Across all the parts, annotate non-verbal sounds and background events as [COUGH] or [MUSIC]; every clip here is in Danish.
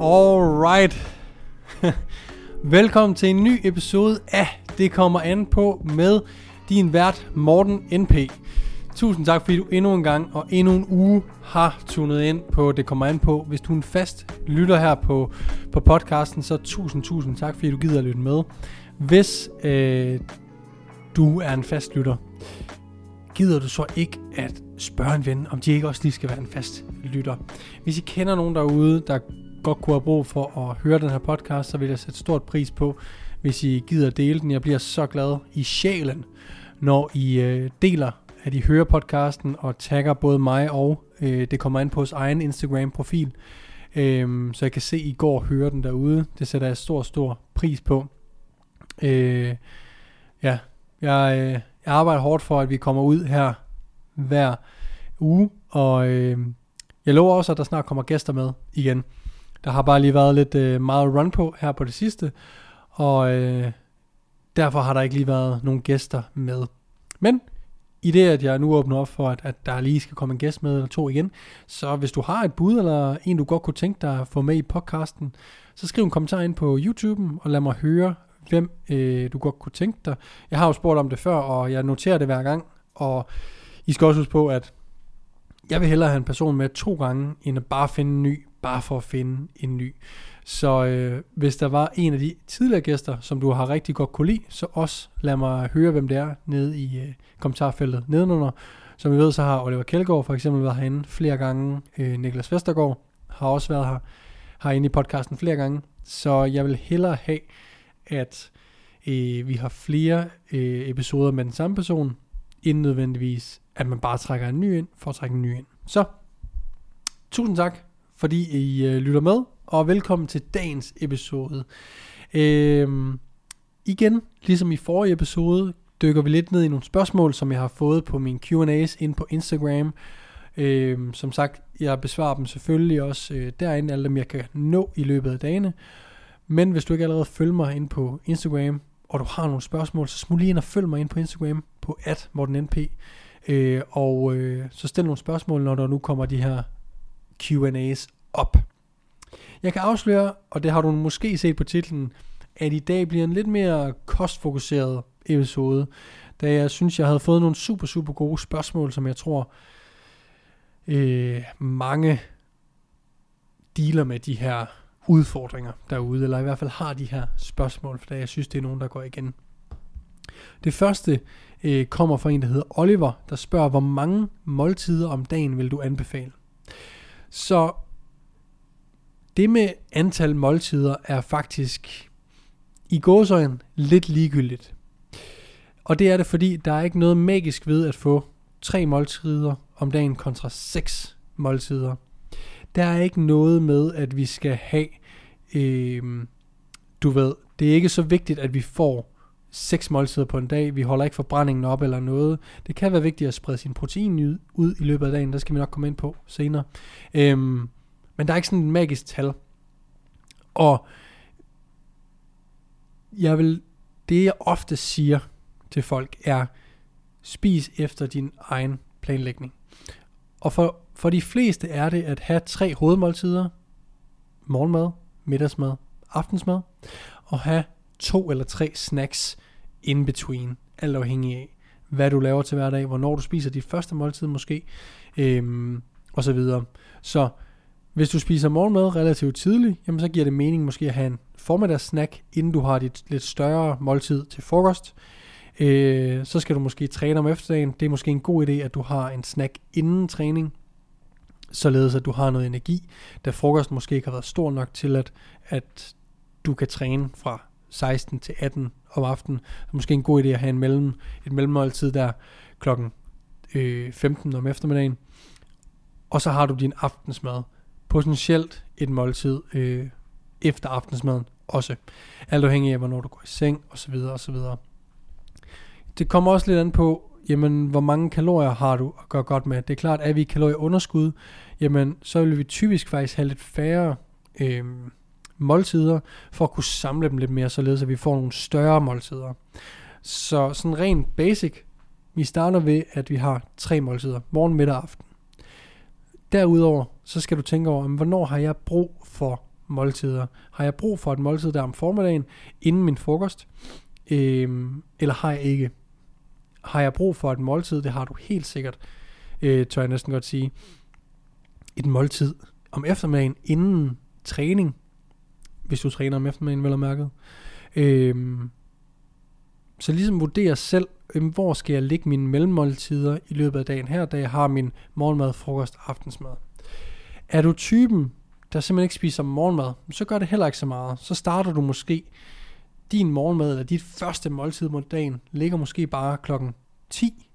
Alright. [LAUGHS] Velkommen til en ny episode af Det kommer an på med din vært Morten NP. Tusind tak fordi du endnu en gang og endnu en uge har tunet ind på Det kommer an på. Hvis du er en fast lytter her på, på podcasten, så tusind, tusind tak fordi du gider at lytte med. Hvis øh, du er en fast lytter, gider du så ikke at spørge en ven, om de ikke også lige skal være en fast lytter. Hvis I kender nogen derude, der godt kunne have brug for at høre den her podcast, så vil jeg sætte stort pris på, hvis I gider dele den. Jeg bliver så glad i sjælen, når I øh, deler, at I hører podcasten og tagger både mig og øh, det kommer an på vores egen Instagram-profil. Øh, så jeg kan se, at I går og hører den derude. Det sætter jeg stor, stor pris på. Øh, ja, jeg, øh, jeg arbejder hårdt for, at vi kommer ud her hver uge, og øh, jeg lover også, at der snart kommer gæster med igen. Der har bare lige været lidt øh, meget run på her på det sidste, og øh, derfor har der ikke lige været nogen gæster med. Men i det, at jeg nu åbner op for, at, at der lige skal komme en gæst med eller to igen, så hvis du har et bud eller en, du godt kunne tænke dig at få med i podcasten, så skriv en kommentar ind på YouTube og lad mig høre, hvem øh, du godt kunne tænke dig. Jeg har jo spurgt om det før, og jeg noterer det hver gang, og I skal også huske på, at jeg vil hellere have en person med to gange, end at bare finde en ny, bare for at finde en ny. Så øh, hvis der var en af de tidligere gæster, som du har rigtig godt kunne lide, så også lad mig høre, hvem det er nede i øh, kommentarfeltet nedenunder. Som vi ved, så har Oliver Kjeldgaard for eksempel været herinde flere gange. Øh, Niklas Vestergaard har også været her, herinde i podcasten flere gange. Så jeg vil hellere have, at øh, vi har flere øh, episoder med den samme person, end nødvendigvis, at man bare trækker en ny ind, for at trække en ny ind. Så, tusind tak, fordi I øh, lytter med, og velkommen til dagens episode. Øh, igen, ligesom i forrige episode, dykker vi lidt ned i nogle spørgsmål, som jeg har fået på min Q&A's ind på Instagram. Øh, som sagt, jeg besvarer dem selvfølgelig også øh, derinde, alle dem jeg kan nå i løbet af dagene. Men hvis du ikke allerede følger mig ind på Instagram, og du har nogle spørgsmål, så smug lige ind og følg mig ind på Instagram på @mortennp. Øh, og øh, så stil nogle spørgsmål, når der nu kommer de her Q&A's op. Jeg kan afsløre, og det har du måske set på titlen, at i dag bliver en lidt mere kostfokuseret episode, da jeg synes, jeg havde fået nogle super, super gode spørgsmål, som jeg tror øh, mange dealer med de her udfordringer derude, eller i hvert fald har de her spørgsmål, for jeg synes, det er nogen, der går igen. Det første øh, kommer fra en, der hedder Oliver, der spørger, hvor mange måltider om dagen vil du anbefale? Så det med antal måltider er faktisk i gåsøjen lidt ligegyldigt. Og det er det, fordi der er ikke noget magisk ved at få tre måltider om dagen kontra seks måltider. Der er ikke noget med, at vi skal have, øh, du ved, det er ikke så vigtigt, at vi får seks måltider på en dag. Vi holder ikke forbrændingen op eller noget. Det kan være vigtigt at sprede sin protein ud i løbet af dagen. Der skal vi nok komme ind på senere. Øhm, men der er ikke sådan et magisk tal. Og jeg vil, det jeg ofte siger til folk er, spis efter din egen planlægning. Og for, for de fleste er det at have tre hovedmåltider. Morgenmad, middagsmad, aftensmad. Og have to eller tre snacks in between, alt afhængig af, hvad du laver til hver dag, hvornår du spiser dit første måltid måske, øhm, og så videre. Så hvis du spiser morgenmad relativt tidligt, jamen så giver det mening måske at have en formiddagssnack, inden du har dit lidt større måltid til frokost. Øh, så skal du måske træne om efterdagen. Det er måske en god idé, at du har en snack inden træning, således at du har noget energi, da frokost måske ikke har været stor nok til, at, at du kan træne fra 16 til 18 om aftenen. Så måske en god idé at have en mellem, et mellemmåltid der klokken øh, 15 om eftermiddagen. Og så har du din aftensmad. Potentielt et måltid øh, efter aftensmaden også. Alt afhængig af, hvornår du går i seng osv. osv. Det kommer også lidt an på, jamen, hvor mange kalorier har du at gøre godt med. Det er klart, at vi kalorieunderskud, jamen, så vil vi typisk faktisk have lidt færre øh, måltider, for at kunne samle dem lidt mere, således at vi får nogle større måltider. Så sådan rent basic, vi starter ved, at vi har tre måltider, morgen, middag og aften. Derudover, så skal du tænke over, hvornår har jeg brug for måltider. Har jeg brug for et måltid der om formiddagen, inden min frokost, Øhm, eller har jeg ikke? Har jeg brug for et måltid? Det har du helt sikkert, øh, tør jeg næsten godt sige. Et måltid om eftermiddagen, inden træning, hvis du træner om eftermiddagen, vel og mærket. Øhm, så ligesom vurdere selv, øhm, hvor skal jeg lægge mine mellemmåltider i løbet af dagen her, da jeg har min morgenmad, frokost og aftensmad. Er du typen, der simpelthen ikke spiser morgenmad, så gør det heller ikke så meget. Så starter du måske din morgenmad, eller dit første måltid mod dagen, ligger måske bare klokken 10.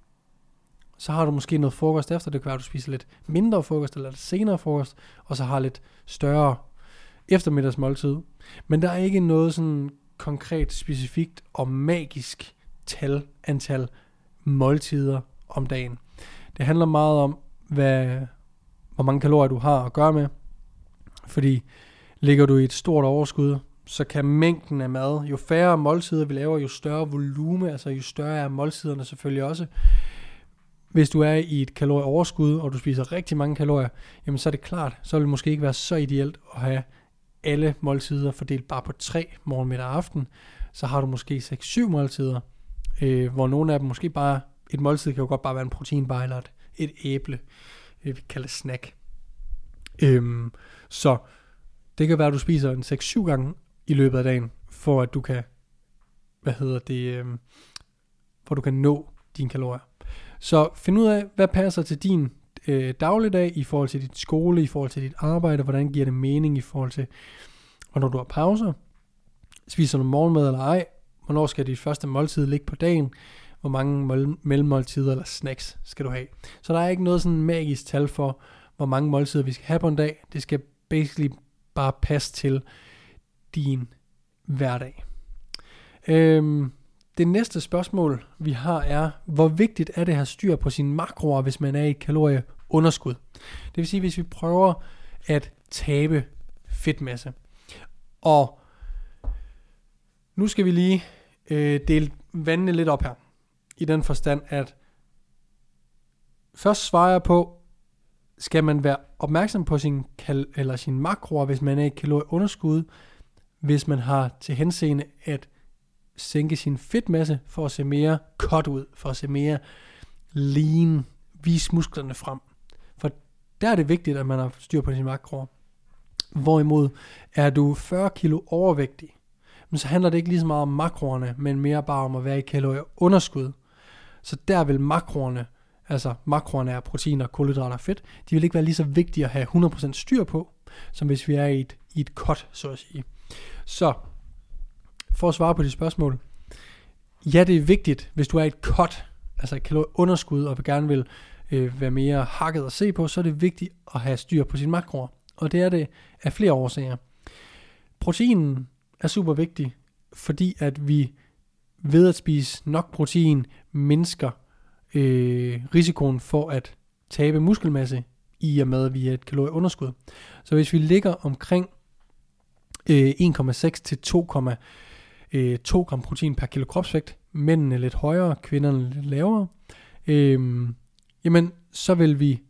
Så har du måske noget frokost efter, det kan være, at du spiser lidt mindre frokost, eller lidt senere frokost, og så har lidt større eftermiddagsmåltid. Men der er ikke noget sådan konkret, specifikt og magisk tal, antal måltider om dagen. Det handler meget om, hvad, hvor mange kalorier du har at gøre med. Fordi ligger du i et stort overskud, så kan mængden af mad, jo færre måltider vi laver, jo større volume, altså jo større er måltiderne selvfølgelig også. Hvis du er i et kalorieoverskud, og du spiser rigtig mange kalorier, jamen så er det klart, så vil det måske ikke være så ideelt at have alle måltider fordelt bare på tre morgen, middag og aften. Så har du måske 6-7 måltider, øh, hvor nogle af dem måske bare, et måltid kan jo godt bare være en proteinbar eller et, et æble, øh, vi kalder snack. Øhm, så det kan være, at du spiser en 6-7 gange i løbet af dagen, for at du kan, hvad hedder det, øh, for at du kan nå dine kalorier. Så find ud af, hvad passer til din øh, dagligdag i forhold til dit skole, i forhold til dit arbejde, hvordan giver det mening i forhold til, hvornår du har pauser, spiser du morgenmad eller ej, hvornår skal dit første måltid ligge på dagen, hvor mange mellemmåltider eller snacks skal du have. Så der er ikke noget sådan magisk tal for, hvor mange måltider vi skal have på en dag. Det skal basically bare passe til din hverdag. Øhm, det næste spørgsmål, vi har, er, hvor vigtigt er det at have styr på sine makroer, hvis man er i et kalorieunderskud? Det vil sige, hvis vi prøver at tabe fedtmasse. Og nu skal vi lige øh, dele vandene lidt op her. I den forstand, at først svarer jeg på, skal man være opmærksom på sin, kal- eller sin makroer, hvis man er i kalorieunderskud, hvis man har til henseende at sænke sin fedtmasse for at se mere cut ud, for at se mere lean, vise musklerne frem. For der er det vigtigt, at man har styr på sin makroer. Hvorimod er du 40 kilo overvægtig, men så handler det ikke lige så meget om makroerne, men mere bare om at være i kalorieunderskud. Så der vil makroerne, altså makroerne er proteiner, kulhydrater og fedt, de vil ikke være lige så vigtige at have 100% styr på, som hvis vi er i et, i et cut, så at sige. Så for at svare på de spørgsmål. Ja, det er vigtigt, hvis du er i et cut, altså et kalorieunderskud, og gerne vil øh, være mere hakket at se på, så er det vigtigt at have styr på sine makroer. Og det er det af flere årsager. Proteinen er super vigtig, fordi at vi ved at spise nok protein mindsker øh, risikoen for at tabe muskelmasse i og med, at vi er et kalorieunderskud. Så hvis vi ligger omkring øh, 1,6 til 2, øh, 2 gram protein per kilo kropsvægt, mændene lidt højere, kvinderne lidt lavere, øh, jamen så vil vi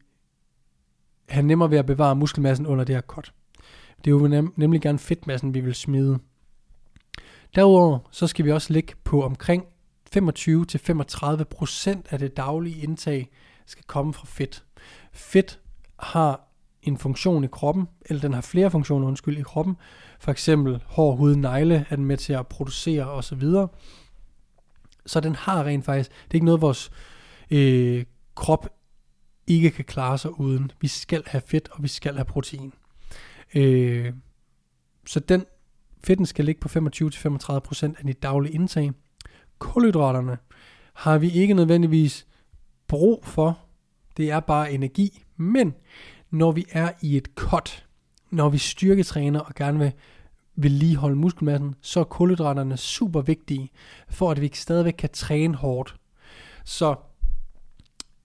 have nemmere ved at bevare muskelmassen under det her cut. Det er jo nem, nemlig gerne fedtmassen, vi vil smide. Derudover så skal vi også ligge på omkring 25-35% af det daglige indtag skal komme fra fedt. Fedt har en funktion i kroppen, eller den har flere funktioner, undskyld, i kroppen. For eksempel hår, hud, negle er den med til at producere osv. Så den har rent faktisk, det er ikke noget, vores øh, krop ikke kan klare sig uden. Vi skal have fedt, og vi skal have protein. Øh, så den fedten skal ligge på 25-35% af dit daglige indtag. Kulhydraterne har vi ikke nødvendigvis brug for. Det er bare energi. Men når vi er i et cut, når vi styrketræner og gerne vil vedligeholde muskelmassen, så er kulhydraterne super vigtige, for at vi stadigvæk kan træne hårdt. Så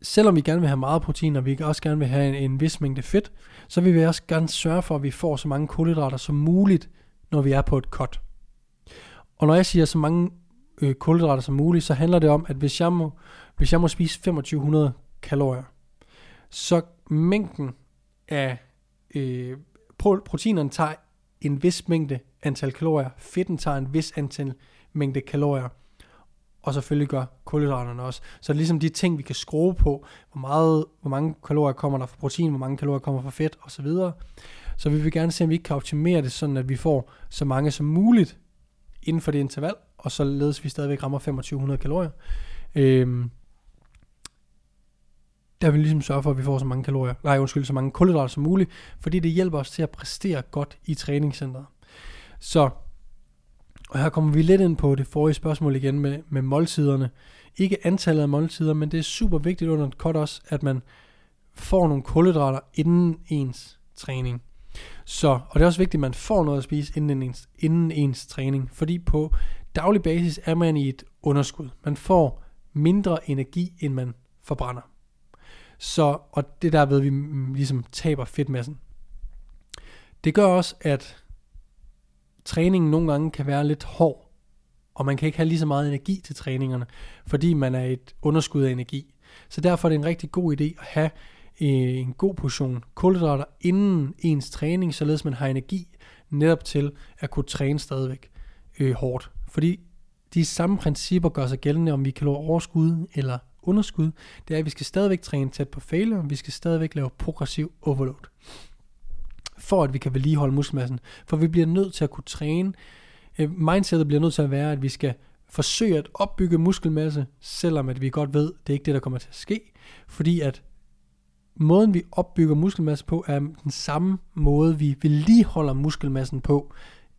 selvom vi gerne vil have meget protein, og vi også gerne vil have en, en vis mængde fedt, så vil vi også gerne sørge for, at vi får så mange kulhydrater som muligt, når vi er på et cut. Og når jeg siger så mange øh, kulhydrater som muligt, så handler det om, at hvis jeg må, hvis jeg må spise 2500 kalorier, så mængden af øh, proteinerne tager en vis mængde antal kalorier, fedten tager en vis antal mængde kalorier, og selvfølgelig gør kulhydraterne også. Så det er ligesom de ting, vi kan skrue på, hvor, meget, hvor mange kalorier kommer der fra protein, hvor mange kalorier kommer fra fedt osv. Så vi vil gerne se, om vi ikke kan optimere det, sådan at vi får så mange som muligt inden for det interval, og således vi stadigvæk rammer 2500 kalorier. Øhm, der vil ligesom sørge for, at vi får så mange kalorier, nej undskyld, så mange kulhydrater som muligt, fordi det hjælper os til at præstere godt i træningscenteret. Så, og her kommer vi lidt ind på det forrige spørgsmål igen med, med måltiderne. Ikke antallet af måltider, men det er super vigtigt under et cut også, at man får nogle kulhydrater inden ens træning. Så, og det er også vigtigt, at man får noget at spise inden ens, inden ens træning, fordi på daglig basis er man i et underskud. Man får mindre energi, end man forbrænder. Så, og det der ved, vi mm, mm, ligesom taber fedtmassen. Det gør også, at træningen nogle gange kan være lidt hård, og man kan ikke have lige så meget energi til træningerne, fordi man er et underskud af energi. Så derfor er det en rigtig god idé at have øh, en god portion kulhydrater inden ens træning, således man har energi netop til at kunne træne stadigvæk øh, hårdt. Fordi de samme principper gør sig gældende, om vi kan overskud eller underskud. Det er, at vi skal stadigvæk træne tæt på failure, vi skal stadigvæk lave progressiv overload. For at vi kan vedligeholde muskelmassen. For vi bliver nødt til at kunne træne. Øh, mindsetet bliver nødt til at være, at vi skal forsøge at opbygge muskelmasse, selvom at vi godt ved, det er ikke det, der kommer til at ske. Fordi at måden vi opbygger muskelmasse på, er den samme måde, vi vedligeholder muskelmassen på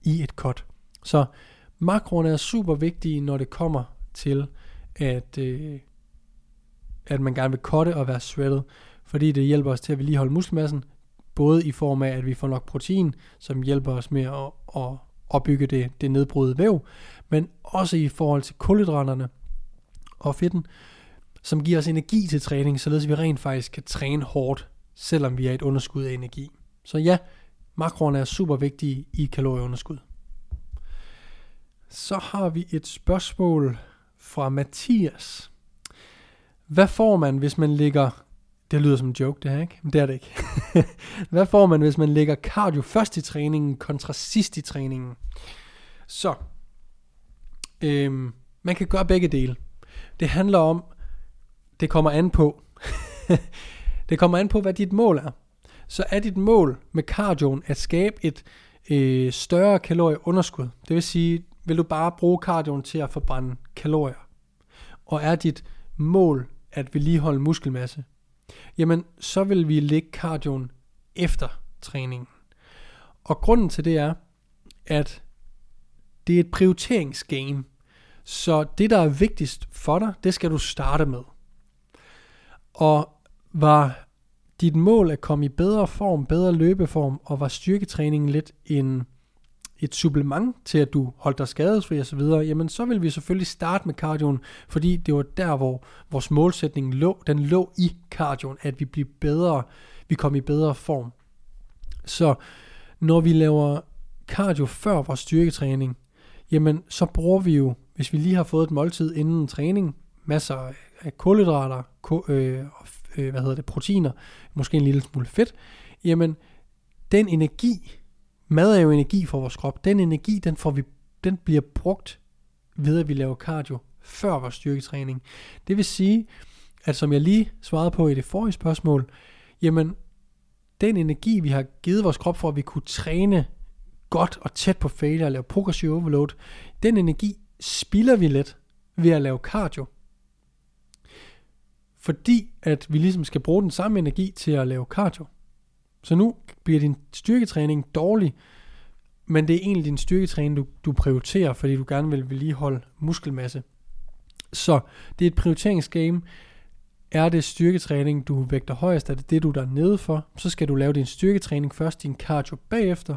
i et cut. Så makroerne er super vigtige, når det kommer til, at, øh, at man gerne vil kotte og være shredded, fordi det hjælper os til at vedligeholde muskelmassen, både i form af, at vi får nok protein, som hjælper os med at, at opbygge det, det nedbrudte væv, men også i forhold til kulhydraterne og fedten, som giver os energi til træning, således vi rent faktisk kan træne hårdt, selvom vi er et underskud af energi. Så ja, makroerne er super vigtige i kalorieunderskud. Så har vi et spørgsmål fra Mathias. Hvad får man, hvis man ligger... Det lyder som en joke, det her, ikke? Men det er det ikke. [LAUGHS] Hvad får man, hvis man lægger cardio først i træningen, kontra sidst i træningen? Så, øhm, man kan gøre begge dele. Det handler om, det kommer an på. [LAUGHS] det kommer an på, hvad dit mål er. Så er dit mål med cardioen at skabe et øh, større kalorieunderskud. Det vil sige, vil du bare bruge cardioen til at forbrænde kalorier. Og er dit mål at vedligeholde muskelmasse, jamen så vil vi lægge cardioen efter træningen. Og grunden til det er, at det er et prioriteringsgame. Så det, der er vigtigst for dig, det skal du starte med. Og var dit mål at komme i bedre form, bedre løbeform, og var styrketræningen lidt en et supplement til, at du holdt dig skadesfri osv., jamen så vil vi selvfølgelig starte med cardioen, fordi det var der, hvor vores målsætning lå. Den lå i cardioen, at vi bliver bedre, vi kommer i bedre form. Så når vi laver cardio før vores styrketræning, jamen så bruger vi jo, hvis vi lige har fået et måltid inden træning, masser af kulhydrater, øh, øh, hvad hedder det, proteiner, måske en lille smule fedt, jamen den energi, Mad er jo energi for vores krop. Den energi, den, får vi, den bliver brugt ved, at vi laver cardio før vores styrketræning. Det vil sige, at som jeg lige svarede på i det forrige spørgsmål, jamen den energi, vi har givet vores krop for, at vi kunne træne godt og tæt på failure og lave progressive overload, den energi spilder vi lidt ved at lave cardio. Fordi at vi ligesom skal bruge den samme energi til at lave cardio. Så nu bliver din styrketræning dårlig, men det er egentlig din styrketræning, du, du prioriterer, fordi du gerne vil vedligeholde muskelmasse. Så det er et prioriteringsgame. Er det styrketræning, du vægter højest? Er det det, du er der nede for? Så skal du lave din styrketræning først, din cardio bagefter.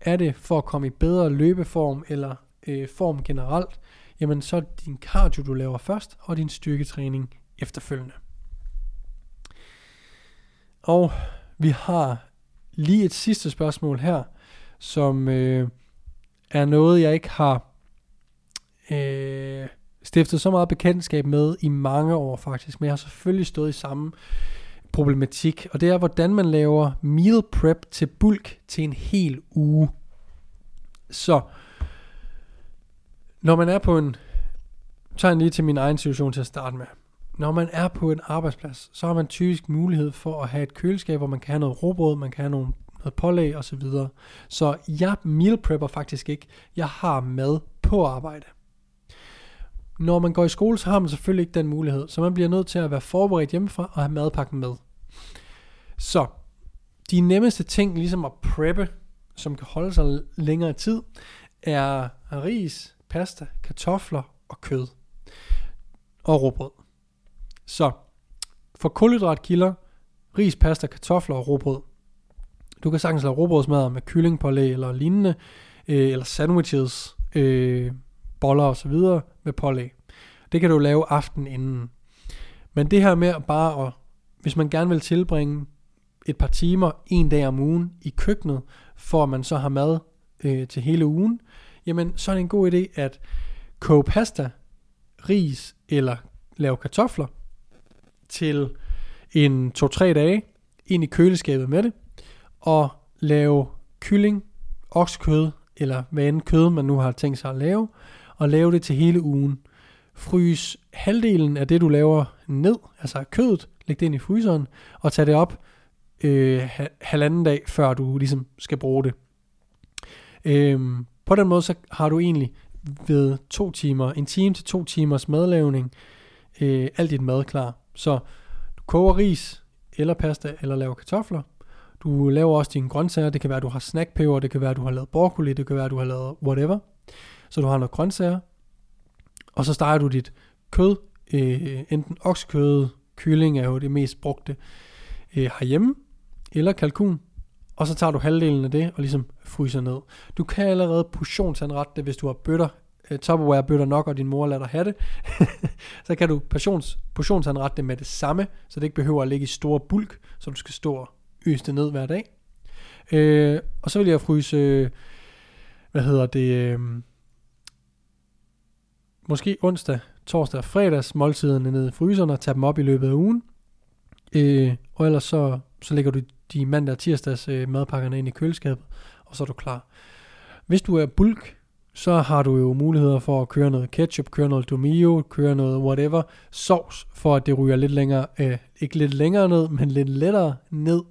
Er det for at komme i bedre løbeform eller øh, form generelt? Jamen så er det din cardio, du laver først, og din styrketræning efterfølgende. Og vi har lige et sidste spørgsmål her, som øh, er noget, jeg ikke har øh, stiftet så meget bekendtskab med i mange år faktisk, men jeg har selvfølgelig stået i samme problematik, og det er, hvordan man laver meal prep til bulk til en hel uge. Så, når man er på en, tager lige til min egen situation til at starte med. Når man er på en arbejdsplads, så har man typisk mulighed for at have et køleskab, hvor man kan have noget råbrød, man kan have nogle, noget pålæg osv. Så, så jeg meal prepper faktisk ikke. Jeg har mad på arbejde. Når man går i skole, så har man selvfølgelig ikke den mulighed, så man bliver nødt til at være forberedt hjemmefra og have madpakken med. Så, de nemmeste ting, ligesom at preppe, som kan holde sig længere tid, er ris, pasta, kartofler og kød. Og råbrød. Så, for kulhydratkilder, ris, pasta, kartofler og råbrød. Du kan sagtens lave råbrødsmad med kyllingpålæg eller lignende, øh, eller sandwiches, øh, boller og så videre med pålæg. Det kan du lave aften inden. Men det her med bare at, hvis man gerne vil tilbringe et par timer en dag om ugen i køkkenet, for at man så har mad øh, til hele ugen, jamen så er det en god idé at koge pasta, ris eller lave kartofler til en 2-3 dage ind i køleskabet med det, og lave kylling, oksekød eller hvad end kød man nu har tænkt sig at lave, og lave det til hele ugen. Frys halvdelen af det du laver ned, altså kødet, læg det ind i fryseren, og tag det op øh, halvanden dag, før du ligesom skal bruge det. Øhm, på den måde, så har du egentlig ved to timer, en time til to timers madlavning, øh, alt dit mad klar. Så du koger ris, eller pasta, eller laver kartofler. Du laver også dine grøntsager. Det kan være, at du har snackpeber, det kan være, at du har lavet broccoli, det kan være, at du har lavet whatever. Så du har noget grøntsager. Og så starter du dit kød, øh, enten oksekød, kylling er jo det mest brugte øh, herhjemme, eller kalkun, og så tager du halvdelen af det og ligesom fryser ned. Du kan allerede portionsanrette det, hvis du har bøtter, uh, Tupperware bøtter nok, og din mor lader dig have det. [LAUGHS] så kan du portions, portionsanrette det med det samme, så det ikke behøver at ligge i store bulk, så du skal stå og øse det ned hver dag. Øh, og så vil jeg fryse, hvad hedder det, øh, måske onsdag, torsdag og fredags måltiderne ned i fryseren og tage dem op i løbet af ugen. Øh, og ellers så, så lægger du de mandag og tirsdags øh, madpakkerne ind i køleskabet, og så er du klar. Hvis du er bulk, så har du jo muligheder for at køre noget ketchup, køre noget domio, køre noget whatever, sovs, for at det ryger lidt længere, øh, ikke lidt længere ned, men lidt lettere ned.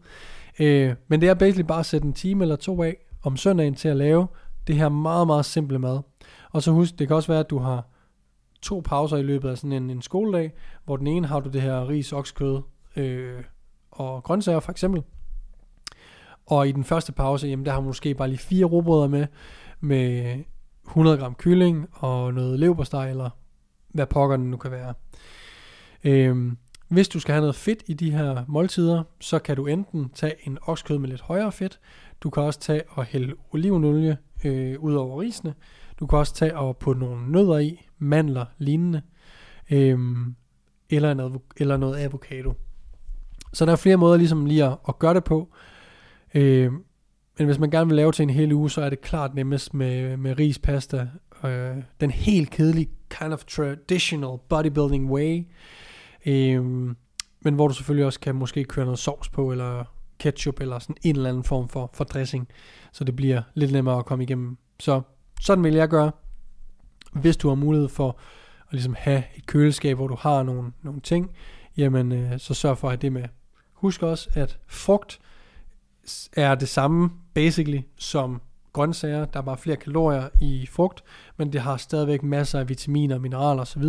Øh, men det er basically bare at sætte en time eller to af om søndagen til at lave det her meget, meget simple mad. Og så husk, det kan også være, at du har to pauser i løbet af sådan en, en skoledag, hvor den ene har du det her ris, oksekød øh, og grøntsager for eksempel, og i den første pause, jamen der har man måske bare lige fire robrødder med, med 100 gram kylling og noget leverpostej, eller hvad pokker den nu kan være. Øhm, hvis du skal have noget fedt i de her måltider, så kan du enten tage en oksekød med lidt højere fedt, du kan også tage og hælde olivenolie øh, ud over risene, du kan også tage og putte nogle nødder i, mandler, lignende, øhm, eller, noget, eller noget avocado. Så der er flere måder ligesom lige at, at gøre det på, Øhm, men hvis man gerne vil lave til en hel uge, så er det klart nemmest med, med ris, pasta. Øh, den helt kedelige, kind of traditional bodybuilding way. Øh, men hvor du selvfølgelig også kan måske køre noget sovs på, eller ketchup, eller sådan en eller anden form for, for dressing. Så det bliver lidt nemmere at komme igennem. Så sådan vil jeg gøre. Hvis du har mulighed for at ligesom have et køleskab, hvor du har nogle, nogle ting, jamen øh, så sørg for at have det med. Husk også, at frugt er det samme basically som grøntsager. Der er bare flere kalorier i frugt, men det har stadigvæk masser af vitaminer, mineraler osv.,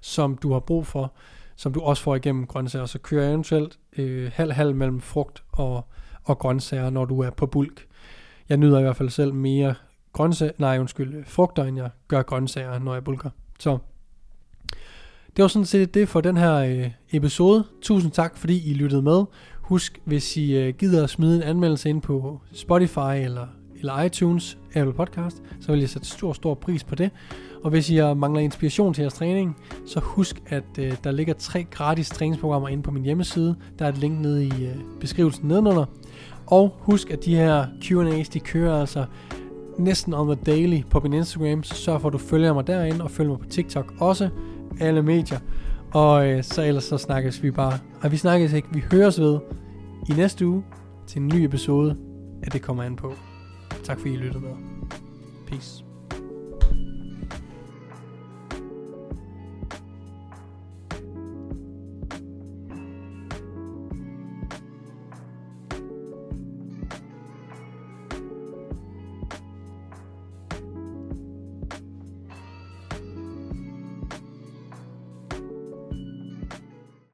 som du har brug for, som du også får igennem grøntsager. Så kører jeg eventuelt øh, halv-halv mellem frugt og, og grøntsager, når du er på bulk. Jeg nyder i hvert fald selv mere grøntsager, nej undskyld, frugter, end jeg gør grøntsager, når jeg bulker. Så det var sådan set det for den her øh, episode. Tusind tak, fordi I lyttede med. Husk, hvis I øh, gider at smide en anmeldelse ind på Spotify eller, eller iTunes, Apple Podcast, så vil jeg sætte stor, stor pris på det. Og hvis I mangler inspiration til jeres træning, så husk, at øh, der ligger tre gratis træningsprogrammer inde på min hjemmeside. Der er et link nede i øh, beskrivelsen nedenunder. Og husk, at de her Q&A's, de kører altså næsten on the daily på min Instagram, så sørg for, at du følger mig derinde, og følger mig på TikTok også, alle medier. Og øh, så ellers så snakkes vi bare. Og vi snakkes ikke, vi høres ved i næste uge til en ny episode af Det kommer an på. Tak fordi I lyttede med. Peace.